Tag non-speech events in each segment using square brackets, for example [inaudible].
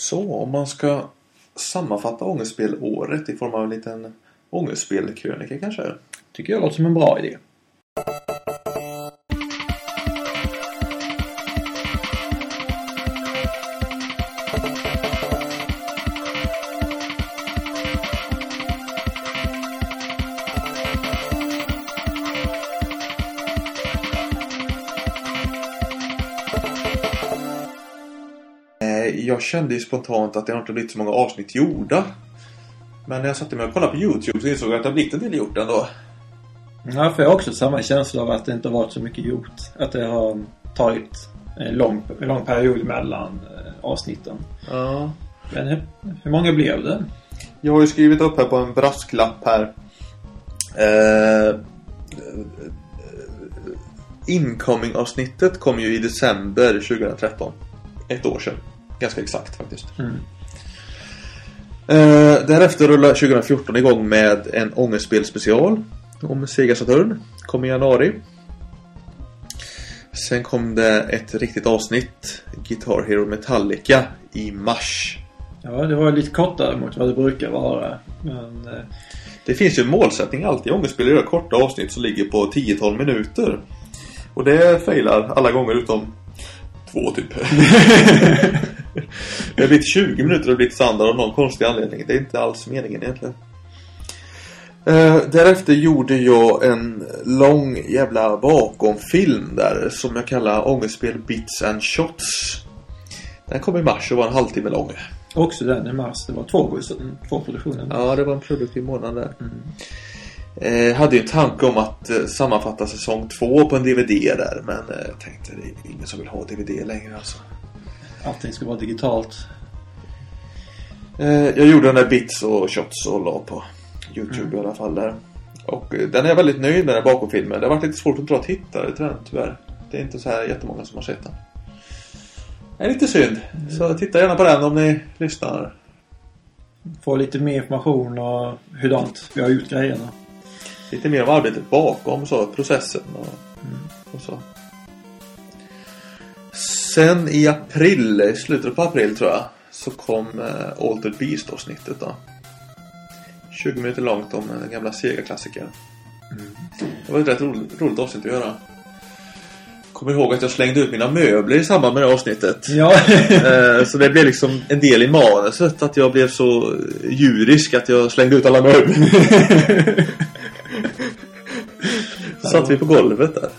Så om man ska sammanfatta ångestspelåret i form av en liten ångestspelkrönika kanske? Tycker jag låter som en bra idé. Eh, Jag kände ju spontant att det har inte blivit så många avsnitt gjorda. Men när jag satte mig och kollade på Youtube så insåg jag att det har blivit en del gjort ändå. Ja, för jag har också samma känsla av att det inte har varit så mycket gjort. Att det har tagit en lång, en lång period mellan eh, avsnitten. Ja. Men hur, hur många blev det? Jag har ju skrivit upp här på en brasklapp här. Eh, Incoming-avsnittet kom ju i december 2013. Ett år sedan. Ganska exakt faktiskt. Mm. Eh, därefter rullade 2014 igång med en ångestspelspecial om Sega Saturn. Kom i januari. Sen kom det ett riktigt avsnitt, Guitar Hero Metallica, i mars. Ja, det var lite kortare mot vad det brukar vara. Men eh, Det finns ju en målsättning alltid i ångestspel att göra korta avsnitt som ligger på 10-12 minuter. Och det failar alla gånger utom två typ. [laughs] [laughs] [laughs] det har blivit 20 minuter och blivit standard av någon konstig anledning. Det är inte alls meningen egentligen. Eh, därefter gjorde jag en lång jävla bakomfilm där som jag kallar ångestspel Bits and Shots. Den kom i mars och var en halvtimme lång. också den i mars. Det var två, två produktioner. Ja, det var en produktiv månad där. Eh, hade ju en tanke om att eh, sammanfatta säsong två på en DVD där. Men eh, tänkte det är ingen som vill ha DVD längre alltså. Allting ska vara digitalt. Eh, jag gjorde den där bits och shots och la på Youtube i alla fall där. Och eh, den är jag väldigt nöjd med den här bakomfilmen. Det har varit lite svårt att dra tittare till den tyvärr. Det är inte så här jättemånga som har sett den. Det är lite synd. Så titta gärna på den om ni lyssnar. Få lite mer information och hurdant vi har gjort grejerna. Lite mer om arbetet bakom så, processen och, och så. Sen i april, i slutet på april tror jag, så kom eh, Altered Beast avsnittet då. 20 minuter långt om den gamla Sega-klassikern. Det var ett rätt roligt, roligt avsnitt att göra. Kommer ihåg att jag slängde ut mina möbler i samband med det avsnittet. Ja. [laughs] Eh, Så det blev liksom en del i manuset att jag blev så djurisk att jag slängde ut alla möbler. [laughs] Satt vi på golvet där.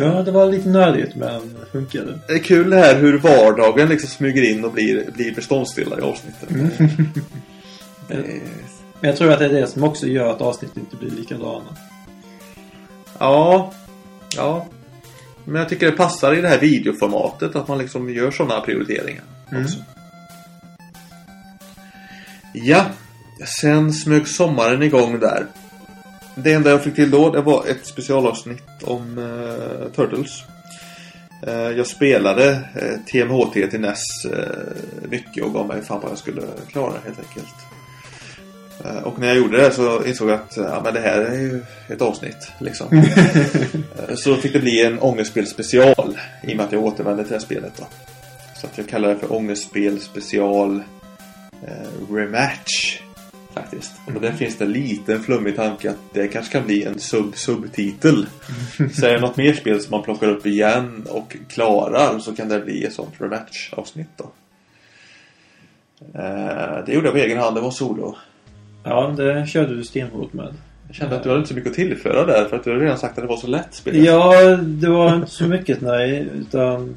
Ja, det var lite nördigt men det funkade. Det är kul det här hur vardagen liksom smyger in och blir, blir beståndsdelar i avsnittet. Är- [laughs] Men jag tror att det är det som också gör att avsnittet inte blir likadana. Ja, ja. Men jag tycker det passar i det här videoformatet att man liksom gör sådana prioriteringar också. Ja, sen smög sommaren igång där. Det enda jag fick till då det var ett specialavsnitt om eh, Turtles. Eh, jag spelade TMHT till NES eh, mycket och gav mig fan vad jag skulle klara helt enkelt. Eh, och när jag gjorde det så insåg jag att ja, men det här är ju ett avsnitt. Liksom. [laughs] Eh, så fick det bli en ångestspel special i och med att jag återvände till det här spelet. Då. Så att jag kallar det för ångestspel special eh, rematch. Faktiskt. Och där finns det en liten flummig tanke att det kanske kan bli en sub-subtitel. så är det något mer spel som man plockar upp igen och klarar så kan det bli ett sånt rematch-avsnitt då. Eh, det gjorde jag på egen hand, det var solo. Ja, det körde du stenhårt med. Jag kände att du hade inte så mycket att tillföra där för att du hade redan sagt att det var så lätt spelet. Ja, det var inte så mycket nej. Utan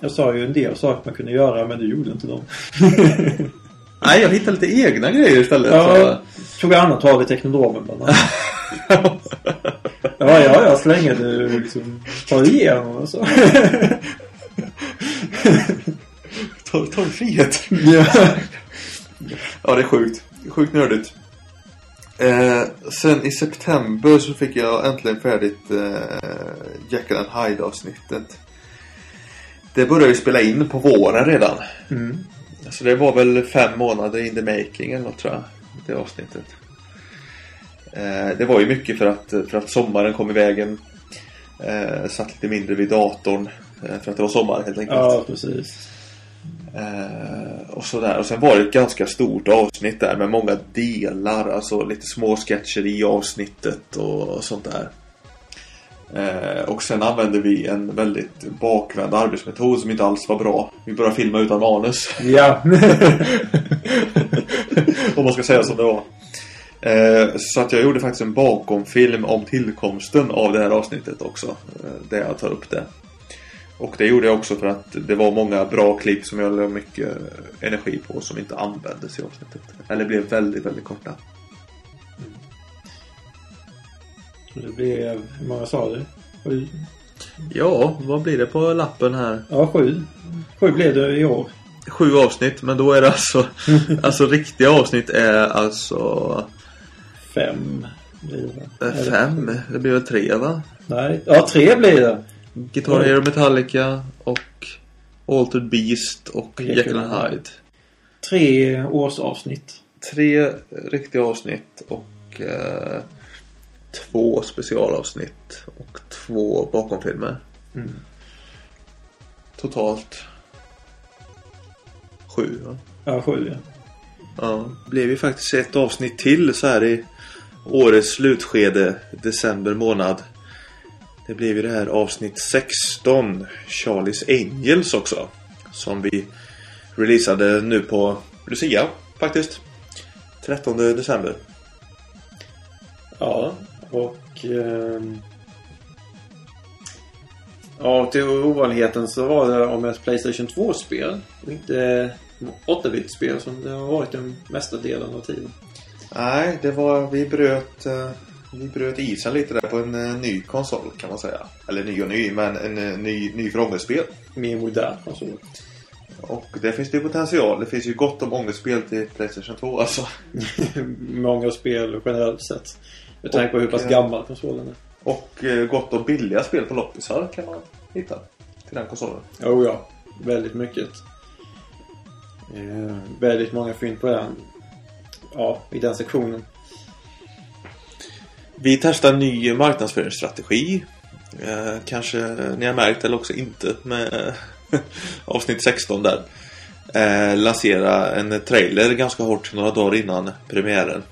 jag sa ju en del saker man kunde göra men du gjorde inte dem. [laughs] Nej, jag hittade lite egna grejer istället. Ja, tog annat tag i teknodomen bland [laughs] annat. Ja, ja, ja, så länge du liksom tar igenom och så. Ta, ta en frihet. ja. Ja, det är sjukt. Sjukt nördigt. Eh, sen i september så fick jag äntligen färdigt eh, Jekyll and Hyde avsnittet. Det började vi spela in på våren redan. Mm. Så det var väl fem månader in the making eller något tror jag. Det avsnittet. Eh, det var ju mycket för att, för att sommaren kom i vägen. Eh, satt lite mindre vid datorn. Eh, för att det var sommar helt enkelt. ja, precis. Och sådär. Och sen var det ett ganska stort avsnitt där med många delar. Alltså lite små sketcher i avsnittet och sånt där. Eh, och sen använde vi en väldigt bakvänd arbetsmetod som inte alls var bra. Vi började filma utan manus. Ja. [laughs] Om man ska säga som det var. Eh, så att jag gjorde faktiskt en bakomfilm om tillkomsten av det här avsnittet också. Eh, där jag tar upp det. Och det gjorde jag också för att det var många bra klipp som jag la mycket energi på som inte användes i avsnittet. Eller blev väldigt, väldigt korta. Det blev, hur många sa du? Sju? Ja, vad blir det på lappen här? Ja, sju. Sju blev det i år. Sju avsnitt, men då är det alltså... [laughs] alltså riktiga avsnitt är alltså... Fem blir det. Fem? Det blir väl tre va? Nej. Ja, tre blir det. Guitar Hero Metallica och Altered Beast och Jekyll and Hyde. Tre årsavsnitt. Tre riktiga avsnitt och eh, två specialavsnitt och två bakomfilmer. Mm. Totalt sju va? Ja, sju ja. Ja. Det blev ju faktiskt ett avsnitt till så här i årets slutskede, december månad. Det blev ju det här avsnitt 16, Charlies Angels också. Som vi releasade nu på Lucia faktiskt. 13 december. Ja, och... ehm, Ja, till ovanligheten så var det om ett Playstation 2-spel. Och inte 8-bit-spel som det har varit den mesta delen av tiden. Nej, det var, vi bröt, eh, vi bröt isen lite där på en eh, ny konsol kan man säga. Eller ny och ny, men en eh, ny, ny för ångestspel. Mer modern konsol. Och det finns det potential. Det finns ju gott om ångestspel till Playstation 2 alltså. [laughs] Många spel generellt sett. Med tanke på hur pass eh, gammal konsolen är. Och eh, gott om billiga spel på loppisar kan man hitta till den konsolen. Oh ja, väldigt mycket. Eh, väldigt många fynd på den. Ja, i den sektionen. Vi testar ny marknadsföringsstrategi. Eh, kanske ni har märkt eller också inte med eh, [laughs] avsnitt 16 där. Eh, lansera en trailer ganska hårt några dagar innan premiären.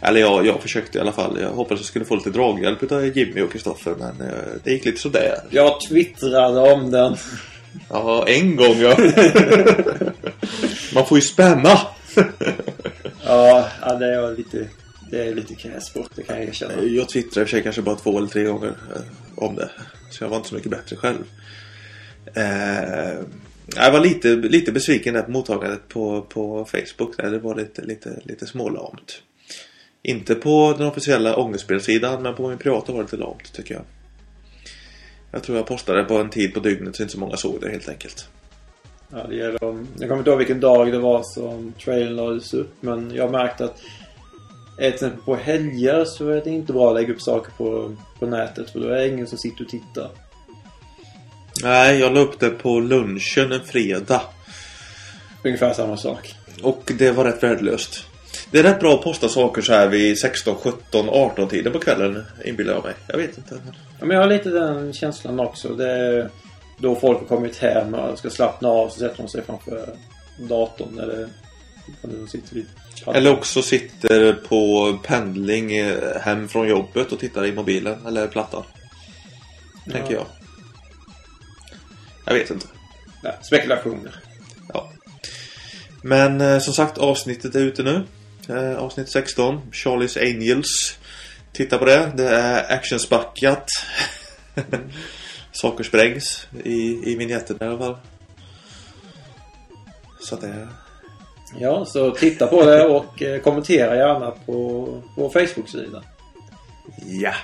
Eller ja, jag försökte i alla fall. Jag hoppades jag skulle få lite draghjälp av Jimmy och Kristoffer men eh, det gick lite sådär. Jag twittrade om den. Ja, en gång ja. [laughs] Man får ju spamma. Ja, ja det är lite... Det är lite knäsport, det kan jag erkänna. Jag twittrade i och för sig kanske bara två eller tre gånger eh, om det. Så jag var inte så mycket bättre själv. Eh, jag var lite, lite besviken där på mottagandet på, på Facebook. Där det var lite, lite, lite smålamt. Inte på den officiella ångestspelsidan men på min privata var det lite lamt tycker jag. Jag tror jag postade på en tid på dygnet så inte så många såg det helt enkelt. Ja, det gäller om... Jag kommer inte ihåg vilken dag det var som trailern lades upp. Men jag har märkt att till exempel på helger så är det inte bra att lägga upp saker på, på nätet. För då är det ingen som sitter och tittar. Nej, jag la upp det på lunchen en fredag. Ungefär samma sak. Och det var rätt värdelöst. Det är rätt bra att posta saker så här vid 16, 17, 18 tiden på kvällen inbillar jag mig. Jag vet inte. Ja, men jag har lite den känslan också. Det är då folk har kommit hem och ska slappna av så sätter de sig framför datorn eller de sitter vid Eller också sitter på pendling eh, hem från jobbet och tittar i mobilen eller plattan. Tänker jag. Jag vet inte. Nej, spekulationer. Ja. Men eh, som sagt, avsnittet är ute nu. Eh, avsnitt 16. Charlies Angels. Titta på det. Det är actionspackat. [laughs] Saker sprängs i, i vignetten i alla fall. Så det... Ja, så titta på det och eh, kommentera gärna på vår Facebook-sida. Ja.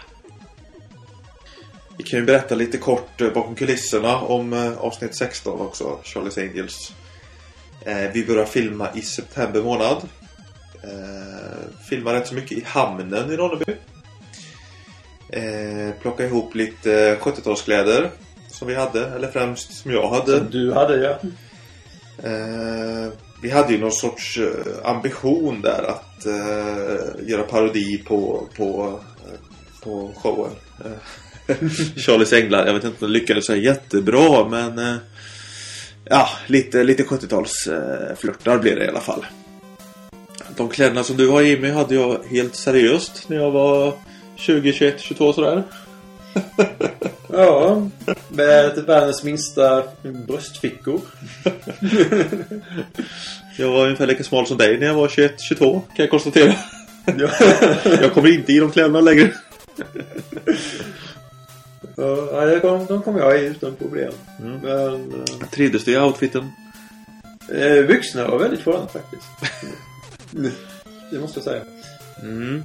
Vi kan ju berätta lite kort eh, bakom kulisserna om eh, avsnitt 16 också, Charlies Angels. Eh, vi börjar filma i september månad. Eh, filmar rätt så mycket i hamnen i Ronneby. Eh, plocka ihop lite 70-talskläder som vi hade, eller främst som jag hade. Som du hade ja. Eh, vi hade ju någon sorts eh, ambition där att eh, göra parodi på, på, eh, på showen. Eh, [laughs] Charlies Änglar. Jag vet inte om det lyckades så jättebra men eh, Ja, lite, lite 70-talsflörtar blir det i alla fall. De kläderna som du har Jimmy hade jag helt seriöst när jag var 20, 21, 22 sådär. [laughs] Ja, med världens minsta bröstfickor. [laughs] Jag var ungefär lika smal som dig när jag var 21, 22 kan jag konstatera. Ja. [laughs] Jag kommer inte i de kläderna längre. Ja, kom, de kommer jag i utan problem. Mm. Men Trivdes du i outfiten? eh, byxorna var väldigt sköna faktiskt. Det måste jag säga. Mm.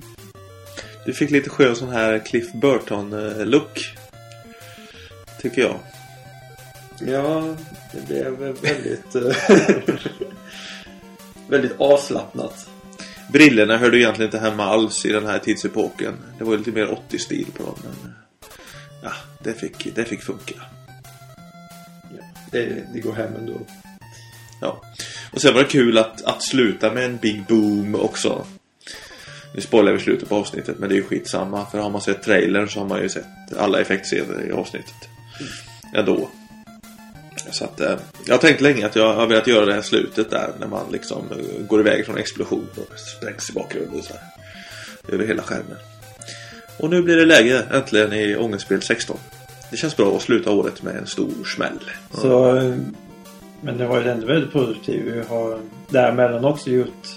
Du fick lite skön sån här Cliff Burton-look. Tycker jag. Ja, det blev väldigt... eh, [laughs] väldigt avslappnat. Brillorna hörde egentligen inte hemma alls i den här tidsepoken. Det var lite mer 80-stil på dem. Men... Ja, det fick, det fick funka. Ja, det, det går hem ändå. Ja. Och sen var det kul att, att sluta med en Big Boom också. Nu spoilar vi slutet på avsnittet, men det är ju skitsamma. För har man sett trailern så har man ju sett alla effektscener i avsnittet. Ändå. Så att, eh, jag har tänkt länge att jag har velat göra det här slutet där när man liksom eh, går iväg från explosion och sprängs i bakgrunden och så här. Över hela skärmen. Och nu blir det läge äntligen i Ångestspel 16. Det känns bra att sluta året med en stor smäll. Så, eh, men det var ju ändå väldigt produktivt. Vi har däremellan också gjort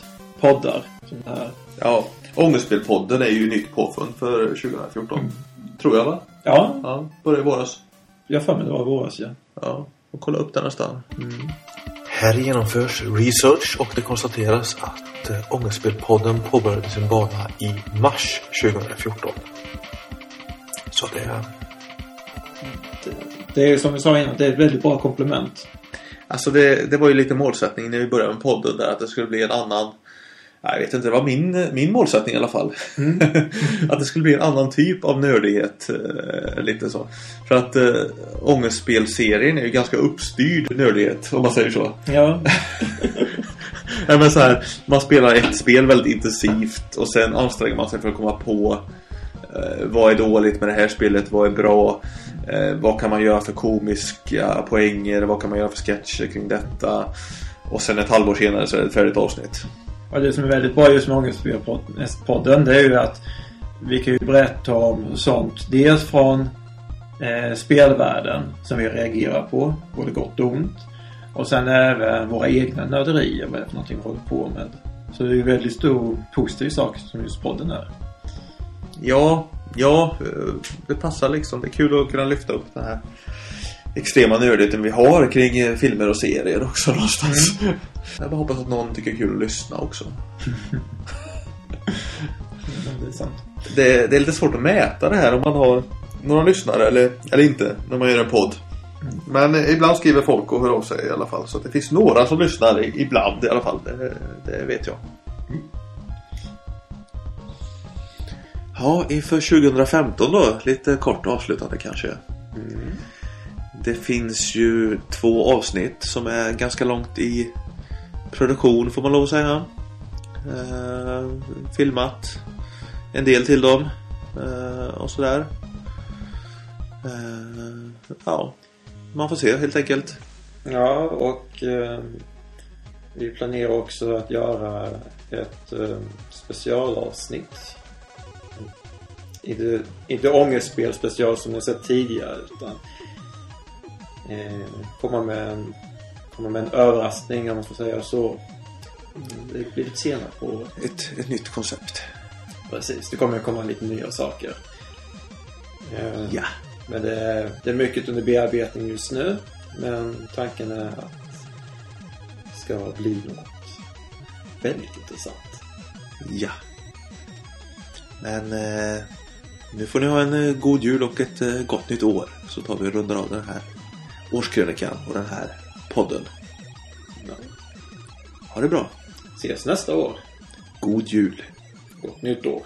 poddar. Som här. Ja, Ångestspelpodden är ju nytt påfund för 2014. Tror jag va? Ja, Ja, började i våras. jag har för mig det var i våras ja. Ja, och kolla upp den nästan. Här genomförs research och det konstateras att eh, Ångestspelpodden påbörjade sin bana i mars 2014. Så det är... Det, det är som vi sa innan, det är ett väldigt bra komplement. Alltså det, det var ju lite målsättning när vi började med podden där att det skulle bli en annan jag vet inte, det var min, min målsättning i alla fall. [laughs] att det skulle bli en annan typ av nördighet. Eh, lite så. För att eh, Ångestspelserien är ju ganska uppstyrd nördighet, om man säger så. Ja, [laughs] Nej, men så här, man spelar ett spel väldigt intensivt och sen anstränger man sig för att komma på eh, vad är dåligt med det här spelet, vad är bra, eh, vad kan man göra för komiska poänger, vad kan man göra för sketcher kring detta. Och sen ett halvår senare så är det ett färdigt avsnitt. och det som är väldigt bra just med Ångestspelpodden det är ju att vi kan ju berätta om sånt. Dels från eh, spelvärlden som vi reagerar på, både gott och ont. Och sen även våra egna nörderier, vad det är för någonting vi håller på med. Så det är ju väldigt stor positiv sak som just podden är. Ja, ja, det passar liksom. Det är kul att kunna lyfta upp den här extrema nördigheten vi har kring filmer och serier också [laughs] någonstans. Jag bara hoppas att någon tycker det är kul att lyssna också. Men det är sant. Det, det är lite svårt att mäta det här om man har några lyssnare eller, eller inte när man gör en podd. Men eh, ibland skriver folk och hör av sig i alla fall. Så att det finns några som lyssnar ibland i alla fall. Det, det vet jag. Ja, inför 2015 då. Lite kort avslutande kanske. Det finns ju två avsnitt som är ganska långt i produktion får man lov att säga. Eh, filmat en del till dem. Eh, och sådär. Eh, ja, man får se helt enkelt. Ja, och eh, vi planerar också att göra ett eh, specialavsnitt. Inte, inte ångestspel special som ni sett tidigare utan eh, komma, med en, komma med en överraskning om man får säga så. Mm, Det blir lite senare på året. Ett, ett nytt koncept. Precis, det kommer att komma lite nya saker. Eh, Ja. Men det är, det är mycket under bearbetning just nu. Men tanken är att det ska bli något väldigt intressant. Ja. Men eh, nu får ni ha en eh, god jul och ett eh, gott nytt år. Så tar vi och rundar av den här årskrönikan och den här podden. Ha det bra. Ses nästa år. God jul. Gott nytt år.